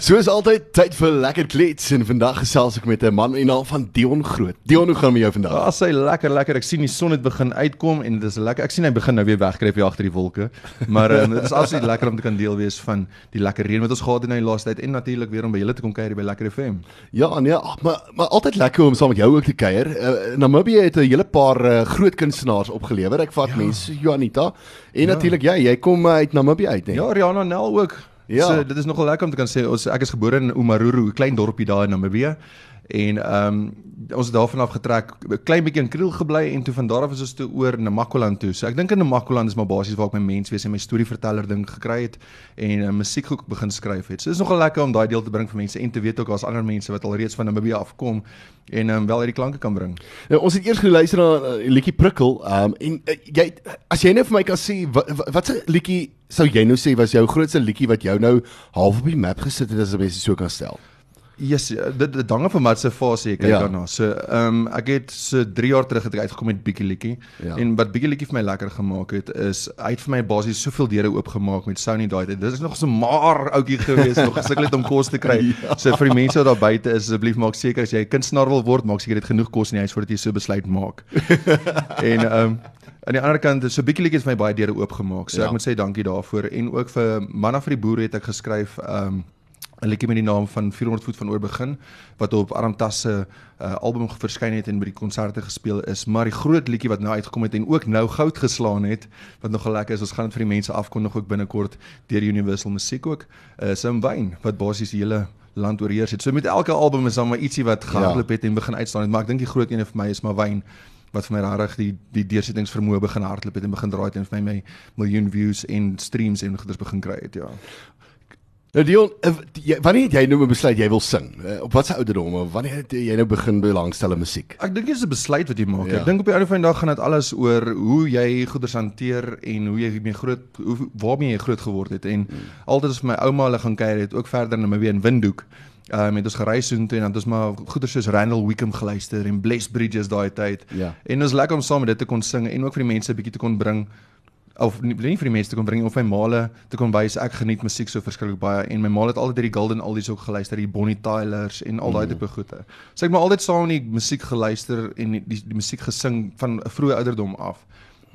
Soos altyd, tyd vir lekker klets en vandag gesels ek met 'n man in naam van Dion Groot. Dion, hoe gaan met jou vandag? Ja, sy lekker lekker. Ek sien die son het begin uitkom en dit is lekker. Ek sien hy begin nou weer wegkruip hier agter die wolke. Maar um, dit is absoluut lekker om te kan deel wees van die lekker reën wat ons gehad het in die laaste tyd en natuurlik weer om by julle te kom kuier by Lekker FM. Ja, nee, ag, maar maar altyd lekker om saam met jou ook te kuier. Uh, Namibië het 'n hele paar uh, groot kunstenaars opgelewer. Ek vat ja. mense Juanita en ja. natuurlik jy, jy kom uit Namibië uit, nee. Ja, Rihanna Nel ook. Ja. So dit is nogal lekker om te kan sê ons ek is gebore in Umaruru, 'n klein dorpie daar in Namibië. En ehm um, ons het daarvan af getrek, 'n klein bietjie in Kriel gebly en toe van daar af is ons toe oor na Makoland toe. So ek dink in Namakoland is maar basies waar ek my menswees en my storieverteller ding gekry het en 'n uh, musiekhoek begin skryf het. So dit is nogal lekker om daai deel te bring vir mense en te weet ook daar's ander mense wat alreeds van Namibië afkom en ehm um, wel uit die klanke kan bring. Nou ons het eers geluister na 'n uh, liedjie Prikkel. Ehm um, en uh, jy as jy nou vir my kan sê wat wat se liedjie sou jy nou sê was jou grootste liedjie wat jou nou half op die map gesit het as mens so kan stel? Yes, dit dit hang af van wat se fase jy kyk ja. daarna. So, ehm um, ek het so 3 jaar terug het ek uitgekom met Biggie Liedjie. Ja. En wat Biggie Liedjie vir my lekker gemaak het is hy het vir my basies soveel deure oopgemaak met Sony daai tyd. Dit is nog so maar ouetjie gewees, nog gesukkel het om kos te kry. ja. So vir die mense wat daar buite is, asseblief maak seker as jy 'n kunstenaar wil word, maak seker jy het genoeg kos in die huis voordat jy so besluit maak. en ehm um, aan die ander kant so Biggie Liedjie het vir my baie deure oopgemaak. So ja. ek moet sê dankie daarvoor en ook vir Manna vir die boere het ek geskryf ehm um, 'n liedjie met die naam van 400 voet van oor begin wat op Aramtas se uh, album verskyn het en by die konserte gespeel is. Maar die groot liedjie wat nou uitgekom het en ook nou goud geslaan het wat nogal lekker is ons gaan dit vir die mense afkondig ook binnekort deur Universal Musiek ook is uh, 'n wyn wat basies die hele land oorheers het. So met elke album is dan maar ietsie wat gehardloop ja. het en begin uitstaan het maar ek dink die groot een vir my is maar wyn wat vir my regtig die die deursettingsvermoë begin hardloop het en begin draai het en vir my my miljoen views en streams en goeders begin kry het ja Nou Dion, eh, wanneer het jy nou besluit jy wil sing? Eh, op watter ouderdom of wanneer het jy nou begin belangstel in musiek? Ek dink dit is 'n besluit wat jy maak. Ja. Ek dink op die einde van die dag gaan dit alles oor hoe jy goeders hanteer en hoe jy mee groot hoe waarmee jy groot geword het en hmm. altyd as my ouma hulle gaan kuier het ook verder na my weer in Windhoek. Ehm um, het ons gereis so toe en dan het ons maar goeders soos Randall Wickham geluister en Bless Bridges daai tyd. Ja. En was lekker om saam met dit te kon sing en ook vir die mense 'n bietjie te kon bring of nie, nie vir die mense te kom bring of my maale te kom wys ek geniet musiek so verskriklik baie en my maal het altyd hierdie Golden Oldies ook geluister, die Bonnie Tylers en al daai mm. tipe goede. So ek het maar altyd saam in die musiek geluister en die die, die musiek gesing van 'n vroeë ouderdom af.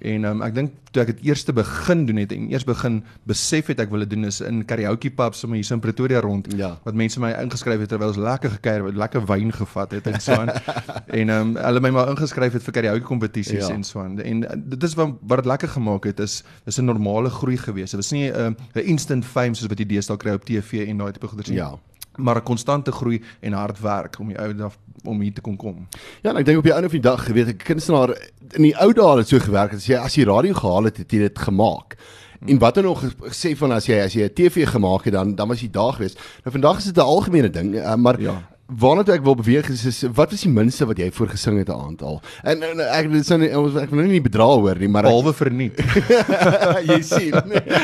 En um, ek dink toe ek dit eers begin doen het en eers begin besef het ek wil dit doen is in karaoke pubs sommer hier in Pretoria rond ja. wat mense my ingeskryf het terwyl ons lekker gekuier het, lekker wyn gevat het en so aan. en ehm um, hulle my maar ingeskryf het vir karaoke kompetisies ja. en so aan. En uh, dit is wat wat dit lekker gemaak het is is 'n normale groei gewees. Dit was nie 'n uh, 'n instant fame soos wat jy deesdae kry op TV en daai tipe goeders nie. Ja maar 'n konstante groei en hard werk om die ou dag om hier te kon kom. Ja, en ek dink op die einde van die dag, weet ek, kunstenaar in die ou dae het so gewerk as jy as jy radio gehaal het, het jy dit gemaak. Hmm. En wat dan nog gesê van as jy as jy 'n TV gemaak het dan dan was jy daar gewees. Nou vandag is dit 'n algemene ding, uh, maar ja. Waarna toe ek wil beweeg is, is wat was die minste wat jy voor gesing het 'n aantal? En, en ek dit sou ons ek wil nou nie bedrag hoor nie, maar halwe verniet. jy sien.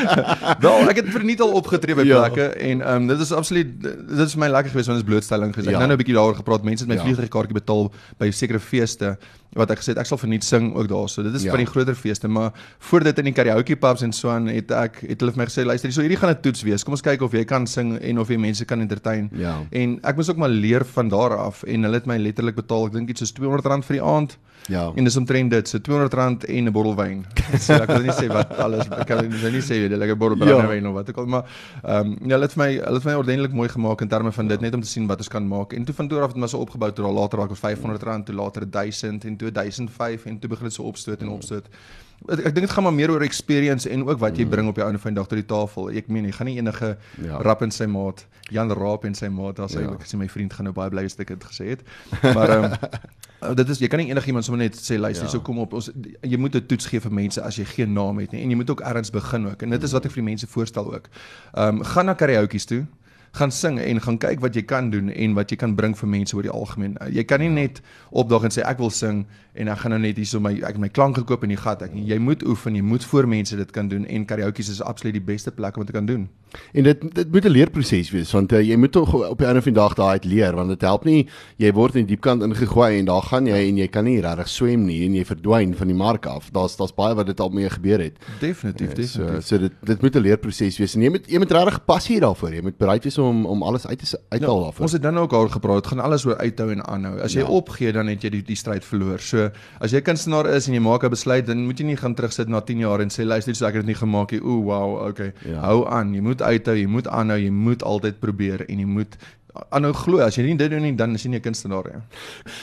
Wel, ek het verniet al opgetree by ja. plekke en ehm um, dit is absoluut dit is my lekker geweest want dit is blootstelling geweest. Ek ja. nou nou 'n bietjie daaroor gepraat. Mense het my ja. vliegtuigkaartjie betaal by sekere feeste wat ek gesê het ek sal verniet sing ook daarso. Dit is ja. van die groter feeste, maar voor dit in die karaoke pubs en so aan het ek het hulle vir my gesê luister, hier so hierdie gaan 'n toets wees. Kom ons kyk of jy kan sing en of jy mense kan entertain. Ja. En ek moes ook maar leer van daar af en hulle het my letterlik betaal. Ek dink iets soos R200 vir die aand. Ja. En dis omtrent dit, so R200 en 'n bottel wyn. So ek wil nie sê wat alles ek kan nie, nie sê jy lekker bottel ja. wyn of wat ook al, maar ehm um, ja, hulle het my hulle het my ordentlik mooi gemaak in terme van dit ja. net om te sien wat ons kan maak. En toe van toe af het my so opgebou tot al later raak op R500 toe later 1000 en 2005 en toe begin dit so opstoot en opstoot. Ek, ek dink dit gaan maar meer oor experience en ook wat jy bring op jou einde van die dag tot die tafel. Ek meen jy gaan nie enige ja. rap in sy maat, Jan Raap en sy maat as hy ja. ek sê my vriend gaan nou baie bly as ek dit gesê het. Maar ehm um, dit is jy kan nie enigiemand sommer net sê luister ja. so kom op ons jy moet 'n toets gee vir mense as jy geen naam het nie en jy moet ook ergens begin ook en dit is wat ek vir die mense voorstel ook. Ehm um, gaan na karaoke's toe gaan sing en gaan kyk wat jy kan doen en wat jy kan bring vir mense oor die algemeen. Jy kan nie net opdaag en sê ek wil sing en ek gaan nou net hierso my ek my klank gekoop in die gat. Ek jy moet oefen, jy moet voor mense dit kan doen en karaoke is absoluut die beste plek om dit te kan doen. En dit dit moet 'n leerproses wees want uh, jy moet tog op die einde van die dag daai uit leer want dit help nie jy word in die diepkant ingegooi en daar gaan jy en jy kan nie regtig swem nie en jy verdwyn van die mark af. Daar's daar's baie wat dit al mee gebeur het. Definitief, Ja, definitief. So, so dit dit moet 'n leerproses wees en jy moet jy moet regtig passie daarvoor. Jy moet bereid wees om om alles uit te uit te haal daarvoor. Ons het dan ook al gepraat, dit gaan alles oor uithou en aanhou. As jy Ja. ja. opgee, dan het jy die, die stryd verloor. So as jy kunstenaar is en jy maak 'n besluit, dan moet jy nie gaan terugsit na 10 jaar en sê luister, so ek het dit nie gemaak nie. Ooh, wow, okay. Ja. Ja. Hou aan. Jy moet uithou, jy moet aanhou, jy moet altyd probeer en jy moet aanhou glo. As jy nie dit doen nie, dan is jy nie 'n kunstenaar nie.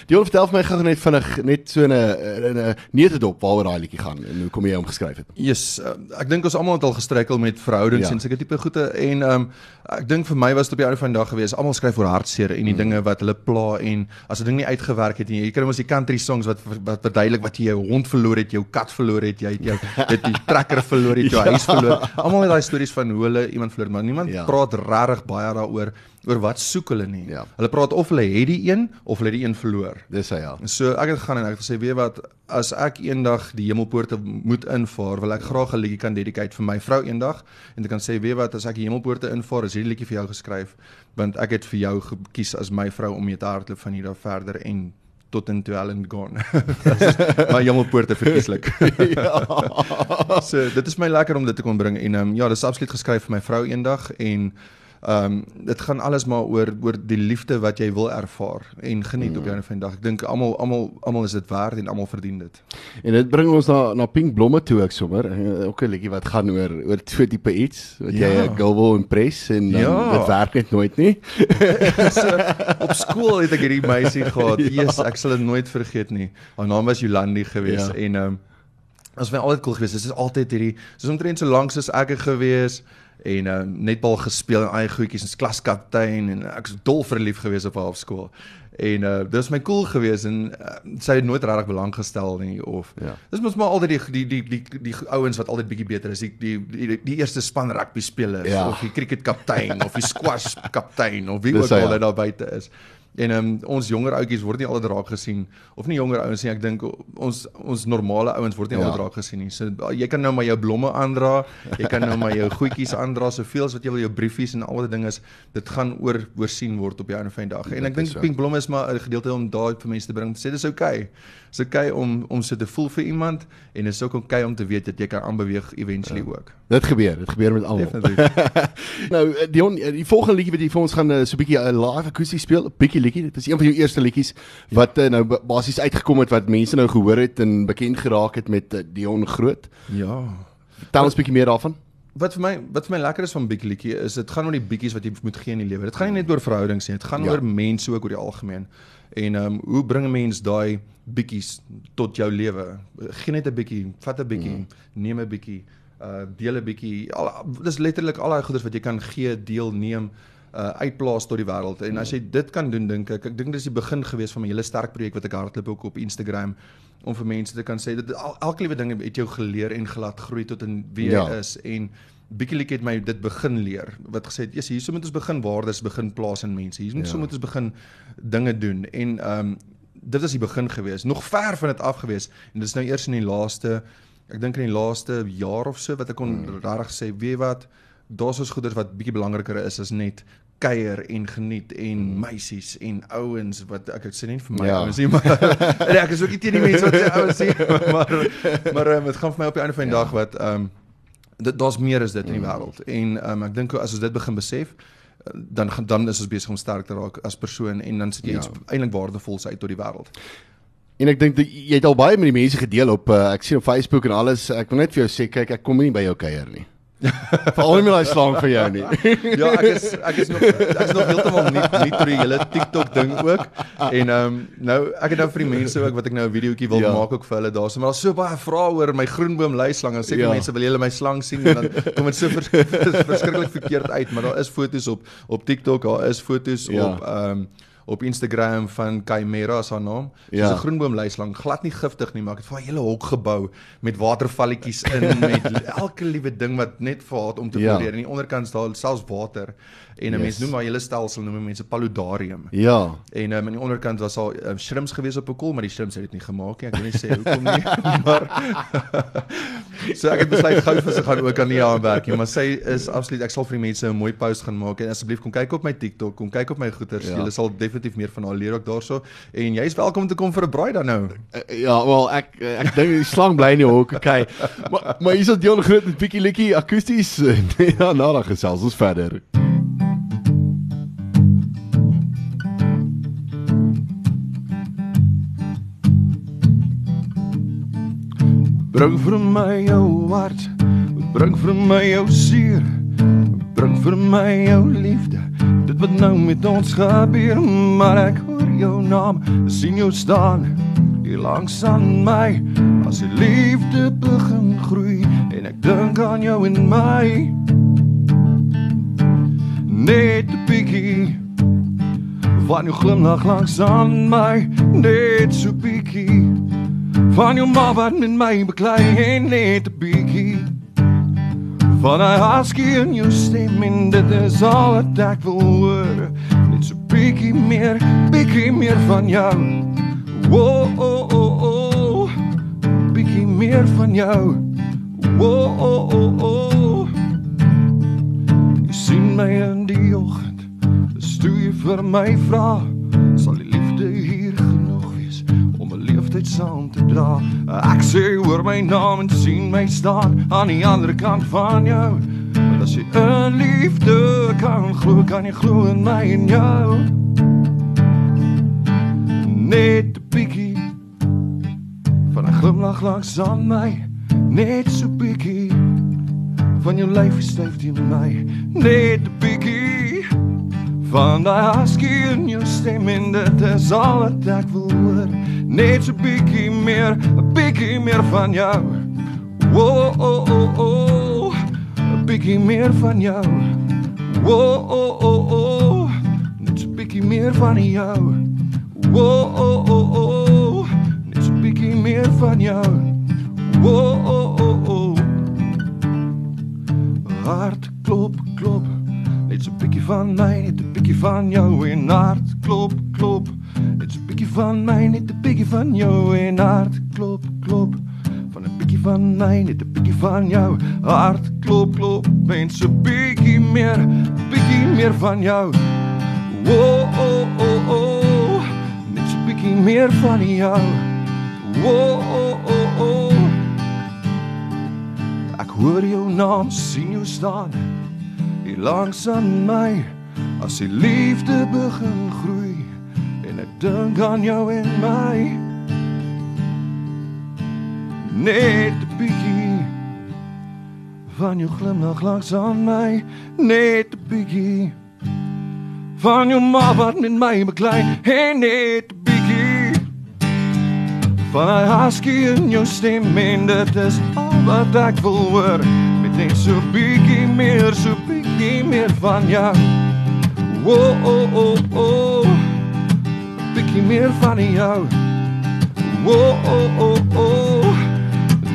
Dion vertel vir my gou net vinnig net so 'n 'n 'n neutedop waaroor daai liedjie gaan en hoe kom jy hom geskryf het. Yes, uh, ek dink ons almal het al gestruikel met verhoudings Ja. ja. en sulke tipe goede en ehm um, ek dink vir my was dit op die einde van die dag gewees. Almal skryf oor hartseer en die mm. dinge wat hulle pla en as 'n ding nie uitgewerk het nie. Jy kry mos die country songs wat wat verduidelik wat jy jou hond verloor het, jou kat verloor het, jy het jou dit die trekker verloor het, jou ja. huis verloor. Almal het daai stories van hoe hulle iemand verloor, maar niemand Ja. ja. praat regtig baie daaroor oor wat soek hulle nie. Ja. Hulle praat of hulle het die een of hulle het die een verloor. Dis hy ja. So ek het gegaan en ek het gesê weet wat as ek eendag die hemelpoorte moet invaar, wil ek graag 'n liedjie kan dedicate vir my vrou eendag en ek kan sê weet wat as ek die hemelpoorte invaar, is hierdie liedjie vir jou geskryf want ek het vir jou gekies as my vrou om mee te hardloop van hier af verder en tot in Twell and Gone. my hemelpoorte verkieslik. ja. so dit is my lekker om dit te kon bring en um, ja, dis absoluut geskryf vir my vrou eendag en Ehm um, dit gaan alles maar oor oor die liefde wat jy wil ervaar en geniet mm. op jou van die dag. Ek dink almal almal almal is dit werd en almal verdien dit. En dit bring ons na na Pink Blomme toe ek sommer. Eh, Ook 'n liedjie wat gaan oor oor so tipe iets wat jy Ja. 'n girl wil impress en dan Ja. dit werk net nooit nie. so, op skool het ek hierdie meisie gehad. Ja. Jesus, ek sal dit nooit vergeet nie. Haar naam was Jolandi gewees Ja. ja. en ehm um, ons was altyd cool geweest. Dit is altyd hierdie soos omtrent so lank soos ek er gewees en uh, netbal gespeel en eie goedjies en klaskaptein en ek was dol verlief geweest op haar op skool. En uh dit was my cool geweest en uh, sy het nooit regtig belang gestel nie of Ja. Dis mos maar altyd die die die die, die, die ouens wat altyd bietjie beter is, die die die, die eerste span rugby spelers Ja. of die cricketkaptein of die squash kaptein of wie Dis ook al ja. daar buite is. En um, ons jonger ouetjies word nie altyd raak gesien of nie jonger ouens nie, ek dink ons ons normale ouens word nie Ja. altyd raak gesien nie. So jy kan nou maar jou blomme aandra, jy kan nou maar jou goedjies aandra, soveel as wat jy wil, jou briefies en al die dinge is, dit gaan oor oorsien word op die einde van die dag. En ek dink so. pink blomme is maar 'n gedeelte om daai vir mense te bring. Sê dis okay. Dis okay om om so te voel vir iemand en is ook okay om te weet dat jy kan aanbeweeg eventually ja. ook. Dit gebeur, dit gebeur met almal. Nou eh, Dion, eh, die volgende liedjie wat jy vir ons gaan uh, so 'n bietjie 'n live akoesties speel, 'n bietjie liedjie. Dit is een van jou eerste liedjies wat uh, nou ba- basies uitgekom het wat mense nou gehoor het en bekend geraak het met uh, Dion Groot. Ja. Tel ons 'n bietjie meer daarvan. Wat vir my wat vir my lekker is van Big Liedjie is dit gaan oor die bietjies wat jy moet gee in die lewe. Dit gaan nie net oor verhoudings nie, dit gaan Ja. ja. oor mense ook oor die algemeen. En ehm um, hoe bring 'n mens daai bietjies tot jou lewe? Geen net 'n bietjie, vat 'n bietjie, mm. neem 'n bietjie, uh deel 'n bietjie. Al dis letterlik al daai goeders wat jy kan gee, deel, neem uh uitplaas tot die wêreld. En as jy dit kan doen dink ek, ek dink dis die begin gewees van my hele sterk projek wat ek hardloop ook op Instagram om vir mense te kan sê dat el, elke liewe ding het jou geleer en gelaat groei tot in wie jy Ja. is en Bietjie het my dit begin leer wat gesê het, "Jesus, hierso moet ons begin waardes begin plaas in mense. Hier moet Ja. so moet ons begin dinge doen." En ehm um, dit was die begin gewees, nog ver van dit af gewees en dit is nou eers in die laaste ek dink in die laaste jaar of so wat ek kon Hmm. regtig sê, weet wat, daar's ons goeders wat bietjie belangriker is as net kuier en geniet en meisies en ouens wat ek sê nie vir my. Ja. ouens nie maar nee, ek is ook nie teen die mense wat sê ouens sê maar maar dit gaan vir my op die einde van die Ja. dag wat ehm um, daar's meer as dit in die wêreld en um, ek dink as ons dit begin besef dan dan is ons besig om sterk te raak as persoon en dan sit jy Ja. iets eintlik waardevols uit tot die wêreld. En ek dink jy het al baie met die mense gedeel op uh, ek sien op Facebook en alles. Ek wil net vir jou sê kyk, ek kom nie by jou kuier nie. Veral nie met daai slang vir jou nie. Ja, ek is ek is nog ek is nog heeltemal nie nie tot die hele TikTok ding ook. En ehm um, nou ek het nou vir die mense ook wat ek nou 'n videoetjie wil Ja. maak ook vir hulle daarso, maar daar's so baie vrae oor my groenboom leislang. Dan sê Ja. ja. mense wil julle my slang sien en dan kom dit so vers, vers, verskriklik verkeerd uit, maar daar is foto's op op TikTok, daar is foto's ja. op ehm um, op Instagram van Chimera haar naam. Dis Ja. 'n groenboom leislang, glad nie giftig nie, maar ek het vir hele hok gebou met watervalletjies in met elke liewe ding wat net vir haar om te Ja. En die onderkant is daar selfs water. En 'n Yes. mens noem maar hele stelsel noem mense paludarium. Ja. En um, aan die onderkant was al um, shrimps gewees op 'n koel, maar die shrimps het dit nie gemaak nie. Ek wil nie sê hoekom nie, maar So ek het besluit gou vir sy gaan ook aan die aan werk nie, maar sy is absoluut ek sal vir die mense 'n mooi post gaan maak en asseblief kom kyk op my TikTok, kom kyk op my goeters. Ja. Jy sal definitief meer van haar leer ook daarso en jy's welkom om te kom vir 'n braai dan nou. Uh, ja, wel ek ek dink die slang bly in die hok, okay. Maar maar hier's dit Dion groot met bietjie likkie akoesties. ja, nou dan gesels ons verder. Bring vir my jou hart, bring vir my jou sier, bring vir my jou liefde. Dit wat nou met ons gebeur, maar ek hoor jou naam, sien jou staan hier langs aan my. As die liefde begin groei en ek dink aan jou en my. Net 'n bietjie van jou glimlag langs aan my, net so bietjie van jou ma wat met my beklei en net 'n bietjie van 'n husky in jou stem en dit is al wat ek wil hoor net so bietjie meer bietjie meer van jou. Wo oh oh oh bietjie meer van jou. Wo oh oh oh. Jy sien my in die oggend stuur vir my vra 'n leeftyd saam te dra. Ek sê hoor my naam en sien my staan aan die ander kant van jou. Want as jy in liefde kan glo, kan jy glo in my en jou. Net 'n bietjie van 'n glimlag langs aan my, net so bietjie van jou lyf styf teen my, net 'n bietjie van daai husky in jou stem en dit is al wat ek wil net so bietjie meer 'n bietjie meer van jou. Wo oh oh oh. 'n bietjie meer van jou. Wo oh oh oh. Net so bietjie meer van jou. Wo oh oh oh. Net so bietjie meer van jou. Wo oh oh oh. Hart klop klop. Net so 'n bietjie van 'n bietjie van jou en hart klop klop. So 'n bietjie van my, net 'n bietjie van jou en hart klop klop. Van 'n bietjie van my, net 'n bietjie van jou hart klop klop. En so bietjie meer, bietjie meer van jou. Wo oh oh oh. Net so bietjie meer van jou. Wo oh oh oh. Ek hoor jou naam, sien jou staan hier langs aan my as die liefde begin groei en ek dink aan jou en my. Net 'n bietjie. Van jou glimlag langs aan my net 'n bietjie. Van jou ma wat met my beklei en net 'n bietjie. Van 'n husky in jou stem en dit is al wat ek wil hoor. Net so bietjie meer so bietjie meer van jou. O o o o. Bietjie meer van jou. O o o o.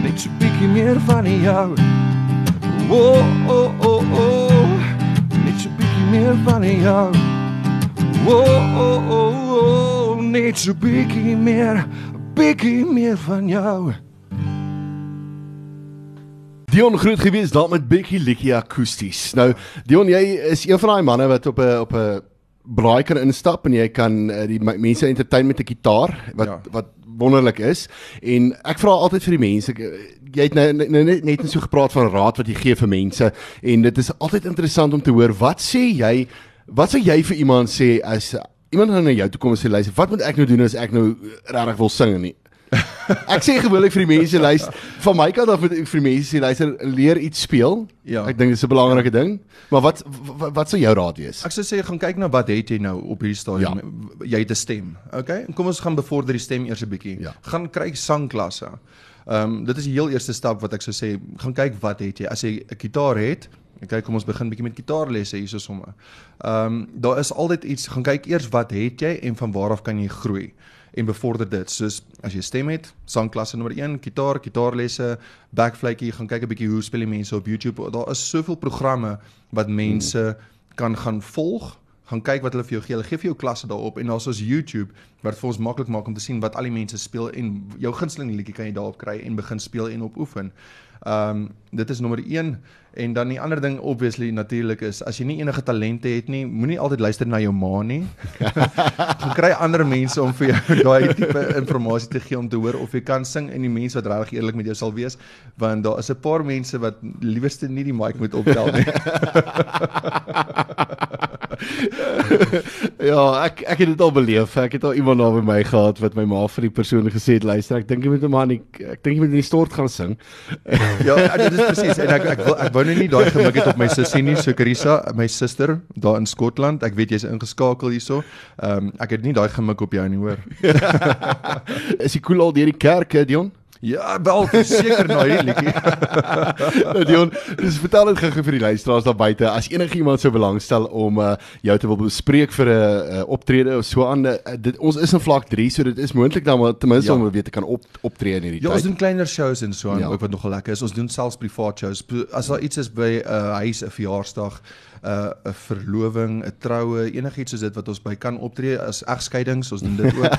Net so bietjie meer van jou. O o o o. Net so bietjie meer van jou. O o o o. Net so bietjie meer, bietjie meer van jou. Dion groot gewees daar met Becky Likkie akoesties. Nou Dion, jy is een van daai manne wat op 'n op 'n braai kan instap en jy kan uh, die mense entertain met 'n gitaar wat ja. wat wonderlik is. En ek vra altyd vir die mense jy het nou, nou, nou net net so gepraat van raad wat jy gee vir mense en dit is altyd interessant om te hoor wat sê jy wat sou jy vir iemand sê as iemand nou na jou toe kom en sê luister wat moet ek nou doen as ek nou regtig wil sing nie ek sê gewoonlik vir die mense luister van my kant af vir die mense sê luister leer iets speel. Ja. Ek dink dit is 'n belangrike ding. Maar wat wat, wat sou jou raad wees? Ek sou sê gaan kyk na wat het jy nou op hierdie stadium. Ja. Jy het 'n stem. Okay? Kom ons gaan bevorder die stem eers 'n bietjie. Ja. Gaan kry sangklasse. Ehm um, dit is die heel eerste stap wat ek sou sê, gaan kyk wat het jy. As jy 'n gitaar het, kyk kom ons begin bietjie met gitaarlesse hierso somme. Ehm um, daar is altyd iets, gaan kyk eers wat het jy en van waar af kan jy groei en bevorder dit. Soos as jy stem het, sangklasse nommer 1, gitaar, gitaarlesse, backflytjie, gaan kyk 'n bietjie hoe speel die mense op YouTube. Daar is soveel programme wat mense hmm. kan gaan volg gaan kyk wat hulle vir jou gee. Hulle gee vir jou klasse daarop en daar's ons YouTube wat vir ons maklik maak om te sien wat al die mense speel en jou gunsteling liedjie kan jy daarop kry en begin speel en op oefen. Ehm um, dit is nommer 1 en dan die ander ding obviously natuurlik is as jy nie enige talente het nie, moenie altyd luister na jou ma nie. Gaan kry ander mense om vir jou daai tipe inligting te gee om te hoor of jy kan sing en die mense wat regtig eerlik met jou sal wees, want daar is 'n paar mense wat liewerste nie die mic moet optel nie. ja, ek ek het dit al beleef. Ek het al iemand naby my gehad wat my ma vir die persoon gesê het, luister, ek dink jy moet 'n man, ek dink jy moet in die stort gaan sing. Ja, dit is presies. En ek ek wil ek wou net nie daai gemik het op my sussie nie, so Carissa, my suster daar in Skotland. Ek weet jy's ingeskakel hierso. Ehm um, ek het nie daai gemik op jou nie, hoor. is jy cool al deur die kerk, Dion? Ja, wel seker nou hierdie liedjie. Nou, Dion, dis vertel dit gou vir die luisteraars daar buite as enigiemand sou belangstel om uh, jou te wil bespreek vir 'n uh, optrede of so aan uh, dit ons is in vlak 3 so dit is moontlik dan ten minste ja. om weet te kan op optree in hierdie ja, tyd. Ja, ons doen kleiner shows en so aan ja. ook wat nogal lekker is. Ons doen selfs privaat shows. As daar iets is by 'n uh, huis, 'n verjaarsdag, uh, 'n verloving, 'n troue, enigiets soos dit wat ons by kan optree as egskeidings, ons doen dit ook.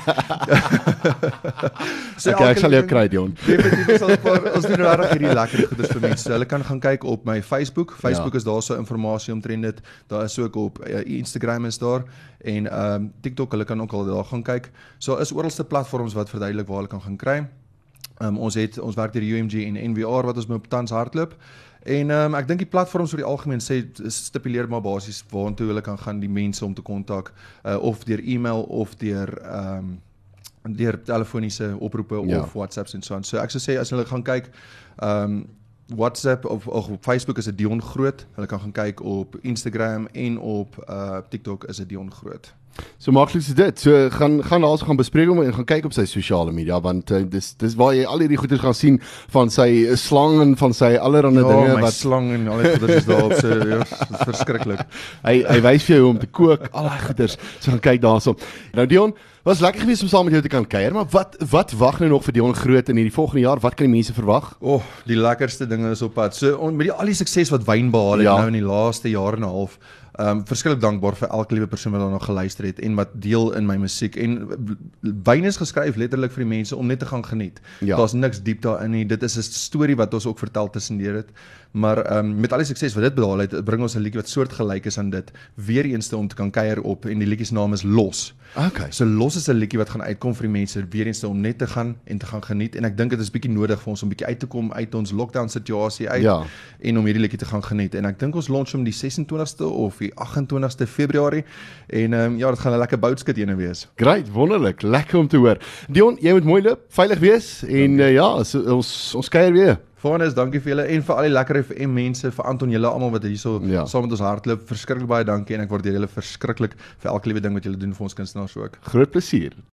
so okay, ek sal jou kry, Dion. Definitief sal ek ons doen regtig hierdie lekker goeders vir mense. Hulle kan gaan kyk op my Facebook. Facebook ja. is daar so inligting omtrent dit. Daar is ook op uh, Instagram is daar en ehm um, TikTok, hulle kan ook al daar gaan kyk. So is oralste platforms wat verduidelik waar hulle kan gaan kry. Um, ons het ons werk deur UMG en NVR wat ons met tans hardloop. En ehm um, ek dink die platforms oor die algemeen sê stipuleer maar basies waartoe hulle kan gaan die mense om te kontak uh, of deur e-mail of deur ehm um, deur telefoniese oproepe ja. of WhatsApps en so aan. So ek sou sê as hulle gaan kyk ehm um, WhatsApp of, of op Facebook is dit Dion Groot. Hulle kan gaan kyk op Instagram en op uh TikTok is dit Dion Groot. So maklik is dit. So gaan gaan daar gaan bespreek hom en gaan kyk op sy sosiale media want uh, dis dis waar jy al hierdie goeders gaan sien van sy slang en van sy allerlei ja, dinge wat slang en al die goeders is daar op sy ja, verskriklik. hy hy wys vir jou hoe om te kook, al daai goeders. So gaan kyk daarso. Nou Dion, was lekker geweest om saam met jou te kan kuier, maar wat wat wag nou nog vir Dion Groot in hierdie volgende jaar? Wat kan die mense verwag? O, oh, die lekkerste dinge is op pad. So on, met die al die sukses wat wyn behaal het ja. nou in die laaste jaar en 'n half um verskriklik dankbaar vir elke liewe persoon wat daarna geluister het en wat deel in my musiek en wyn is geskryf letterlik vir die mense om net te gaan geniet. Ja. Daar's niks diep daarin nie. Dit is 'n storie wat ons ook vertel tussendeur dit. Maar um met al die sukses wat dit behaal het, bring ons 'n liedjie wat soortgelyk is aan dit weer eens te om te kan kuier op en die liedjie se naam is Los. Okay. So Los is 'n liedjie wat gaan uitkom vir die mense weer eens te om net te gaan en te gaan geniet en ek dink dit is bietjie nodig vir ons om bietjie uit te kom uit ons lockdown situasie uit ja. en om hierdie liedjie te gaan geniet en ek dink ons launch hom die 26ste of die 28ste Februarie en ehm um, ja, dit gaan 'n lekker boutskit ene wees. Great, wonderlik, lekker om te hoor. Dion, jy moet mooi loop, veilig wees en uh, ja, so, ons ons kuier weer. Vanus, dankie vir julle en vir al die lekker FM mense, vir Anton julle almal wat hierso ja. saam met ons hardloop. Verskriklik baie dankie en ek waardeer julle verskriklik vir elke liewe ding wat julle doen vir ons kunstenaars ook. Groot plesier.